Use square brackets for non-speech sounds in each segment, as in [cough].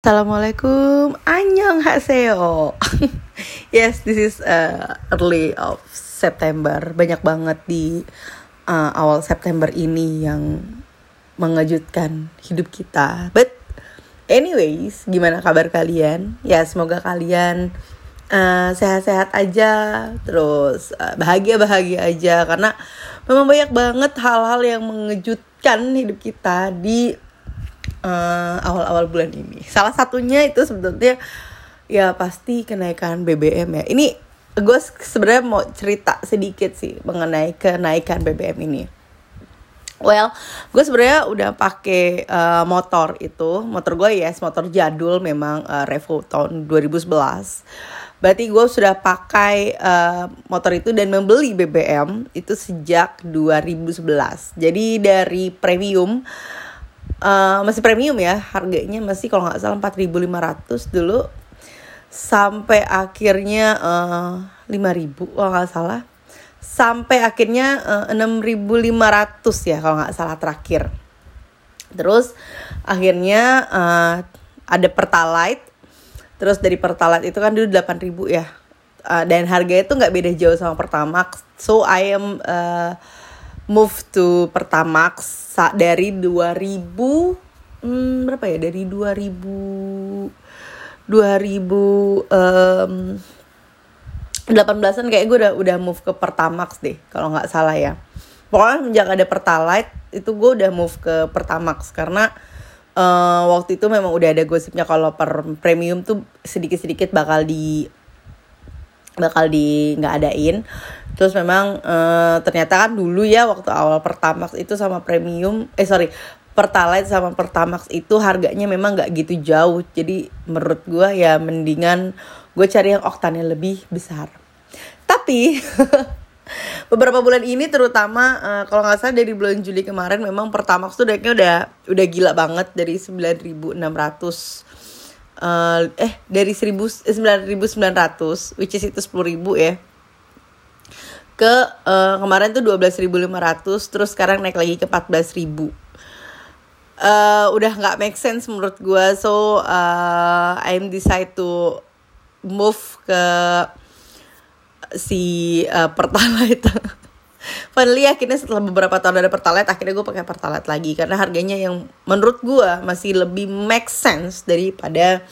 Assalamualaikum, Annyeong Haseo. [laughs] yes, this is uh, early of September. Banyak banget di uh, awal September ini yang mengejutkan hidup kita. But anyways, gimana kabar kalian? Ya, semoga kalian uh, sehat-sehat aja, terus uh, bahagia-bahagia aja karena memang banyak banget hal-hal yang mengejutkan hidup kita di eh, awal-awal bulan ini. Salah satunya itu sebetulnya ya pasti kenaikan BBM ya. Ini gue sebenarnya mau cerita sedikit sih mengenai kenaikan BBM ini. Well, gue sebenarnya udah pakai uh, motor itu, motor gue yes, motor jadul memang uh, Revo tahun 2011. Berarti gue sudah pakai uh, motor itu dan membeli BBM itu sejak 2011. Jadi dari premium uh, masih premium ya harganya masih kalau nggak salah 4.500 dulu sampai akhirnya uh, eh, 5.000 kalau nggak salah. Sampai akhirnya uh, eh, 6.500 ya kalau nggak salah terakhir. Terus akhirnya uh, ada pertalite. Terus dari pertalite itu kan dulu 8.000 ya. Uh, dan harganya itu nggak beda jauh sama pertamax. So I am uh, move to Pertamax dari 2000 hmm, berapa ya? Dari 2000 2000 um, 18-an kayak gue udah udah move ke Pertamax deh kalau nggak salah ya. Pokoknya sejak ada Pertalite itu gue udah move ke Pertamax karena uh, waktu itu memang udah ada gosipnya kalau per premium tuh sedikit-sedikit bakal di bakal di nggak adain. Terus memang uh, ternyata kan dulu ya waktu awal pertamax itu sama premium eh sorry pertalite sama pertamax itu harganya memang nggak gitu jauh. Jadi menurut gue ya mendingan gue cari yang oktannya lebih besar. Tapi [laughs] beberapa bulan ini terutama uh, kalau nggak salah dari bulan Juli kemarin memang pertamax tuh naiknya udah udah gila banget dari 9.600 uh, eh dari 1900 eh, which is itu 10.000 ya ke uh, kemarin tuh 12.500 terus sekarang naik lagi ke 14.000 uh, udah nggak make sense menurut gue so uh, I'm decide to move ke si uh, pertalite [laughs] finally akhirnya setelah beberapa tahun ada pertalite akhirnya gue pakai pertalite lagi. Karena harganya yang menurut gue masih lebih make sense daripada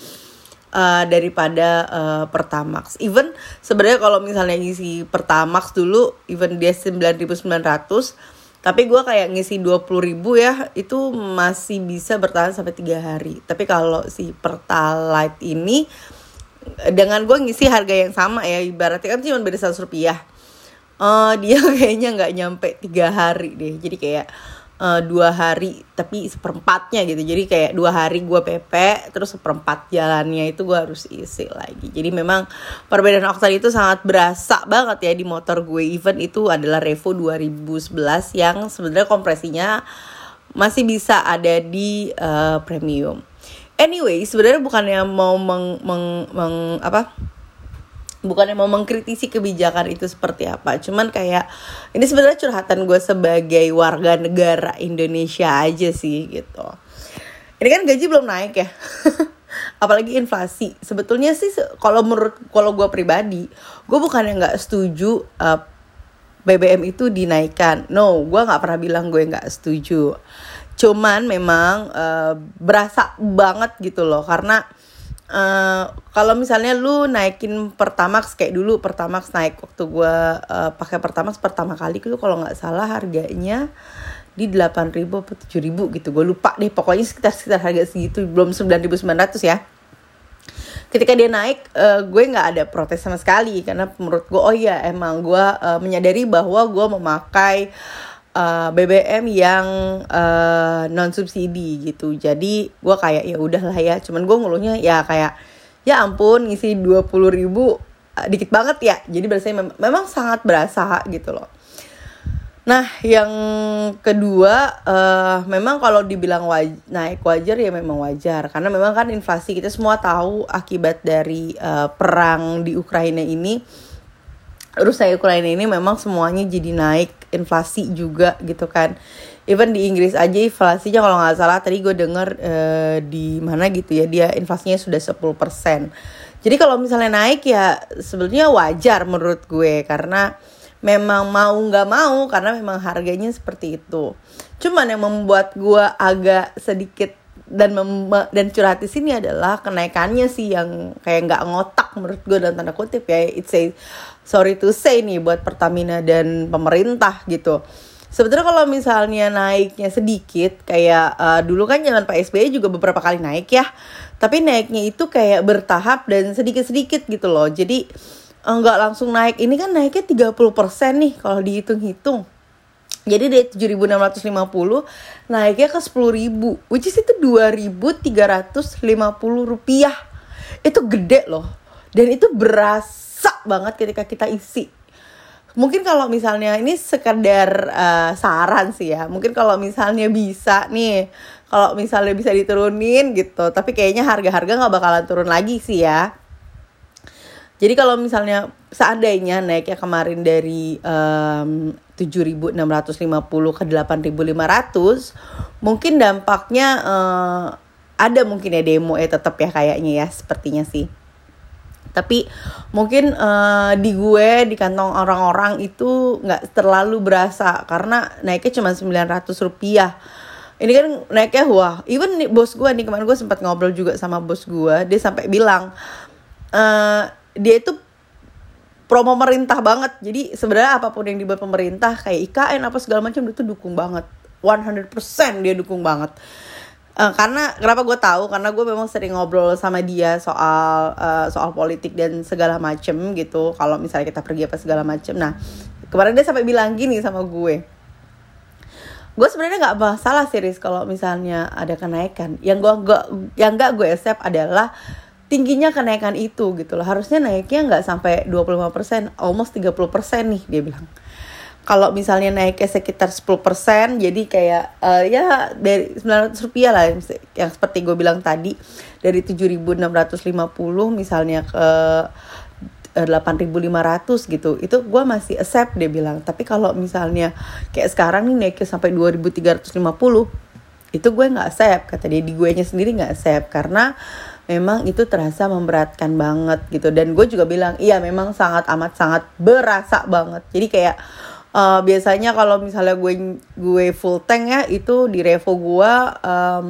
uh, daripada uh, Pertamax. Even sebenarnya kalau misalnya ngisi Pertamax dulu even dia 9.900 tapi gue kayak ngisi 20 ribu ya itu masih bisa bertahan sampai tiga hari. Tapi kalau si pertalite ini dengan gue ngisi harga yang sama ya ibaratnya kan cuma beda seratus rupiah uh, dia [laughs] kayaknya nggak nyampe tiga hari deh. Jadi kayak uh, dua hari tapi seperempatnya gitu. Jadi kayak dua hari gue PP terus seperempat jalannya itu gue harus isi lagi. Jadi memang perbedaan oktan itu sangat berasa banget ya di motor gue. Even itu adalah Revo 2011 yang sebenarnya kompresinya masih bisa ada di uh, premium. Anyway sebenarnya bukannya mau meng, meng, meng apa bukannya mau mengkritisi kebijakan itu seperti apa. Cuman kayak ini sebenarnya curhatan gue sebagai warga negara Indonesia aja sih gitu. Ini kan gaji belum naik ya. [laughs] Apalagi inflasi. Sebetulnya sih kalau menurut kalau gue pribadi gue bukannya nggak setuju uh, eh, BBM itu dinaikkan. No gue nggak pernah bilang gue nggak setuju. Cuman memang uh, berasa banget gitu loh. Karena Uh, kalau misalnya lu naikin pertamax kayak dulu pertamax naik waktu gue uh, pakai pertamax pertama kali lu kalau nggak salah harganya di delapan ribu atau tujuh ribu gitu. Gue lupa deh pokoknya sekitar sekitar harga segitu belum sembilan ribu sembilan ratus ya. Ketika dia naik uh, gue nggak ada protes sama sekali karena menurut gue oh iya emang gue uh, menyadari bahwa gue memakai uh, eh, BBM yang uh, eh, non subsidi gitu. Jadi gue kayak ya udahlah ya. Cuman gue ngeluhnya ya kayak ya ampun ngisi dua puluh ribu uh, dikit banget ya. Jadi berasa mem memang sangat berasa gitu loh. Nah, yang kedua, uh, memang kalau dibilang waj naik wajar ya memang wajar, karena memang kan inflasi kita semua tahu akibat dari uh, perang di Ukraina ini, Rusia Ukraina ini memang semuanya jadi naik inflasi juga gitu kan. Even di Inggris aja inflasinya kalau nggak salah tadi gue denger uh, di mana gitu ya dia inflasinya sudah 10% jadi kalau misalnya naik ya sebenarnya wajar menurut gue karena memang mau nggak mau karena memang harganya seperti itu. Cuman yang membuat gue agak sedikit dan mem dan curhat di sini adalah kenaikannya sih yang kayak nggak ngotak menurut gue dalam tanda kutip ya. It's a sorry to say nih buat Pertamina dan pemerintah gitu. Sebetulnya kalau misalnya naiknya sedikit kayak uh, dulu kan jangan Pak SBY juga beberapa kali naik ya. Tapi naiknya itu kayak bertahap dan sedikit-sedikit gitu loh. Jadi nggak langsung naik. Ini kan naiknya 30% nih kalau dihitung-hitung jadi dari 7.650 naiknya ke 10.000 which is itu 2.350 rupiah. Itu gede loh. Dan itu berasa banget ketika kita isi. Mungkin kalau misalnya ini sekedar uh, saran sih ya. Mungkin kalau misalnya bisa nih, kalau misalnya bisa diturunin gitu. Tapi kayaknya harga-harga nggak bakalan turun lagi sih ya. Jadi kalau misalnya seandainya naiknya kemarin dari um, 7.650 ke 8.500 mungkin dampaknya uh, ada mungkin ya demo ya tetap ya kayaknya ya sepertinya sih. Tapi mungkin uh, di gue di kantong orang-orang itu nggak terlalu berasa karena naiknya cuma 900 rupiah. Ini kan naiknya wah even nih, bos gue nih kemarin gue sempat ngobrol juga sama bos gue dia sampai bilang uh, dia itu pro pemerintah banget. Jadi sebenarnya apa pun yang dibuat pemerintah kayak IKN apa segala macam itu dukung banget. 100% dia dukung banget. Uh, karena kenapa gue tahu? Karena gue memang sering ngobrol sama dia soal uh, soal politik dan segala macem gitu. Kalau misalnya kita pergi apa segala macem. Nah kemarin dia sampai bilang gini sama gue. Gue sebenarnya nggak masalah serius kalau misalnya ada kenaikan. Yang gue gak yang nggak gue accept adalah tingginya kenaikan itu gitu loh. Harusnya naiknya nggak sampai 25% almost 30% nih dia bilang. Kalau misalnya naiknya sekitar 10% jadi kayak uh, ya dari 900 rupiah lah yang seperti gue bilang tadi. Dari 7.650 misalnya ke 8.500 gitu itu gue masih accept dia bilang. Tapi kalau misalnya kayak sekarang nih naiknya sampai 2.350 itu gue nggak accept. Kata dia di gue nya sendiri nggak accept. Karena memang itu terasa memberatkan banget gitu. Dan gue juga bilang iya memang sangat amat sangat berasa banget. Jadi kayak uh, biasanya kalau misalnya gue gue full tank ya itu di revo gue um,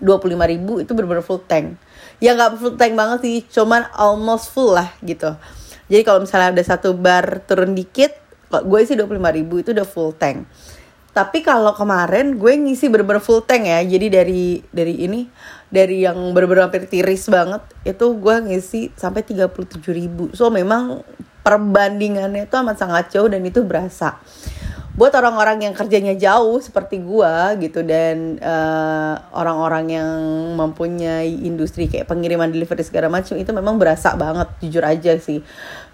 dua puluh lima ribu itu bener-bener full tank. Ya nggak full tank banget sih cuman almost full lah gitu. Jadi kalau misalnya ada satu bar turun dikit gue sih dua puluh lima ribu itu udah full tank tapi kalau kemarin gue ngisi bener-bener full tank ya. Jadi dari dari ini dari yang bener-bener hampir tiris banget itu gue ngisi sampai 37 ribu. So memang perbandingannya itu amat sangat jauh dan itu berasa. Buat orang-orang yang kerjanya jauh seperti gue gitu dan eh, orang-orang yang mempunyai industri kayak pengiriman delivery segala macam itu memang berasa banget jujur aja sih.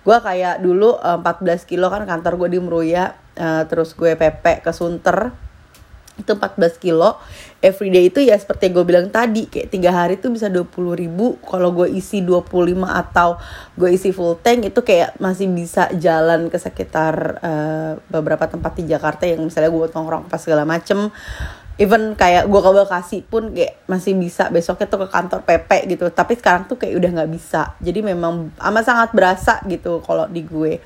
Gue kayak dulu uh, eh, 14 kilo kan kantor gue di Meruya uh, terus gue pepe ke Sunter itu 14 kilo. Everyday itu ya seperti gue bilang tadi kayak tiga hari tuh bisa 20 ribu. Kalau gue isi 25 atau gue isi full tank itu kayak masih bisa jalan ke sekitar uh, beberapa tempat di Jakarta yang misalnya gue nongkrong pas segala macem. Even kayak gue ke Bekasi pun kayak masih bisa besoknya tuh ke kantor PP gitu. Tapi sekarang tuh kayak udah nggak bisa. Jadi memang amat sangat berasa gitu kalau di gue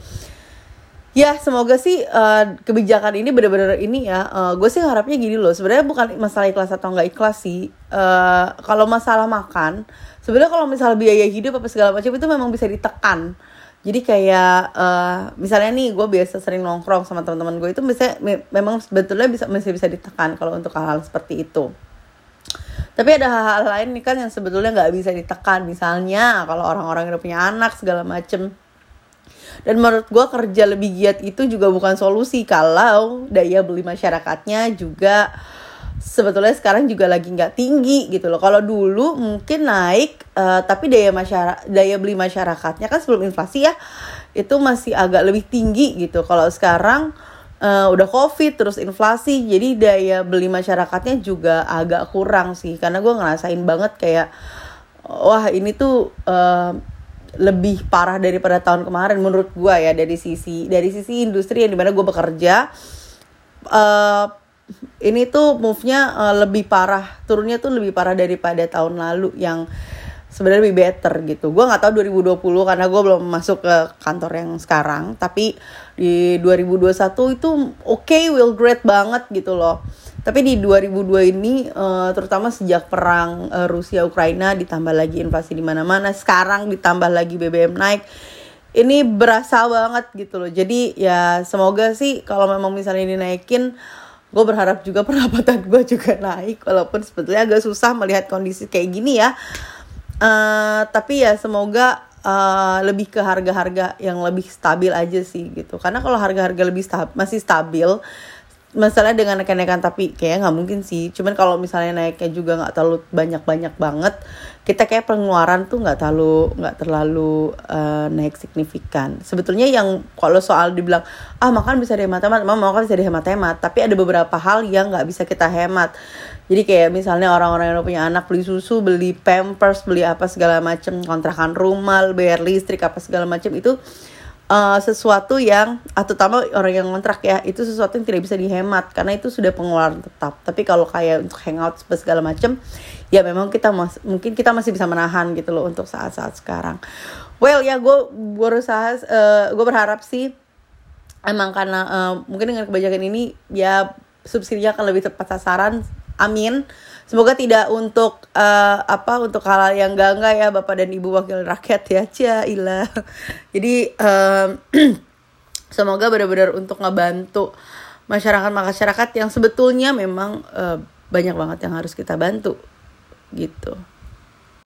Ya semoga sih uh, kebijakan ini benar-benar ini ya. Uh, gue sih harapnya gini loh. Sebenarnya bukan masalah ikhlas atau nggak ikhlas sih. Uh, kalau masalah makan, sebenarnya kalau misalnya biaya hidup apa segala macam itu memang bisa ditekan. Jadi kayak uh, misalnya nih gue biasa sering nongkrong sama teman-teman gue itu bisa me memang sebetulnya bisa masih bisa ditekan kalau untuk hal-hal seperti itu. Tapi ada hal-hal lain nih kan yang sebetulnya nggak bisa ditekan. Misalnya kalau orang-orang yang udah punya anak segala macem dan menurut gue kerja lebih giat itu juga bukan solusi kalau daya beli masyarakatnya juga sebetulnya sekarang juga lagi nggak tinggi gitu loh. Kalau dulu mungkin naik, uh, tapi daya masyarakat, daya beli masyarakatnya kan sebelum inflasi ya itu masih agak lebih tinggi gitu. Kalau sekarang uh, udah covid terus inflasi, jadi daya beli masyarakatnya juga agak kurang sih. Karena gue ngerasain banget kayak wah ini tuh uh, lebih parah daripada tahun kemarin menurut gue ya dari sisi dari sisi industri yang di mana gue bekerja uh, ini tuh move-nya uh, lebih parah turunnya tuh lebih parah daripada tahun lalu yang sebenarnya lebih better gitu. Gue nggak tahu 2020 karena gue belum masuk ke kantor yang sekarang tapi di 2021 itu oke okay, will great banget gitu loh tapi di 2002 ini uh, terutama sejak perang uh, Rusia Ukraina ditambah lagi invasi di mana-mana, sekarang ditambah lagi BBM naik. Ini berasa banget gitu loh. Jadi ya semoga sih kalau memang misalnya ini naikin gue berharap juga [laughs] pendapatan gue juga naik walaupun sebetulnya agak susah melihat kondisi kayak gini ya. Uh, tapi ya semoga uh, lebih ke harga-harga yang lebih stabil aja sih gitu. Karena kalau harga-harga lebih stab masih stabil masalah dengan kenaikan tapi kayak nggak mungkin sih. Cuman kalau misalnya naiknya juga nggak terlalu banyak banyak banget kita kayak pengeluaran tuh nggak terlalu nggak terlalu uh, naik signifikan. Sebetulnya yang kalau soal dibilang ah makan bisa dihemat-hemat. Mau makan bisa dihemat-hemat tapi ada beberapa hal yang nggak bisa kita hemat. Jadi kayak misalnya orang-orang yang punya anak beli susu beli pampers beli apa segala macam kontrakan rumah bayar listrik apa segala macam itu uh, sesuatu yang atau terutama orang yang kontrak ya itu sesuatu yang tidak bisa dihemat karena itu sudah pengeluaran tetap. Tapi kalau kayak untuk hangout segala macam ya memang kita mas mungkin kita masih bisa menahan gitu loh untuk saat-saat sekarang. Well ya gue berusaha uh, gue berharap sih emang karena uh, mungkin dengan kebijakan ini ya subsidinya akan lebih tepat sasaran amin. Semoga tidak untuk uh, apa untuk hal, -hal yang enggak ya bapak dan ibu wakil rakyat ya. Cia ilah jadi um, [clears throat] semoga benar-benar untuk ngebantu masyarakat masyarakat yang sebetulnya memang uh, banyak banget yang harus kita bantu gitu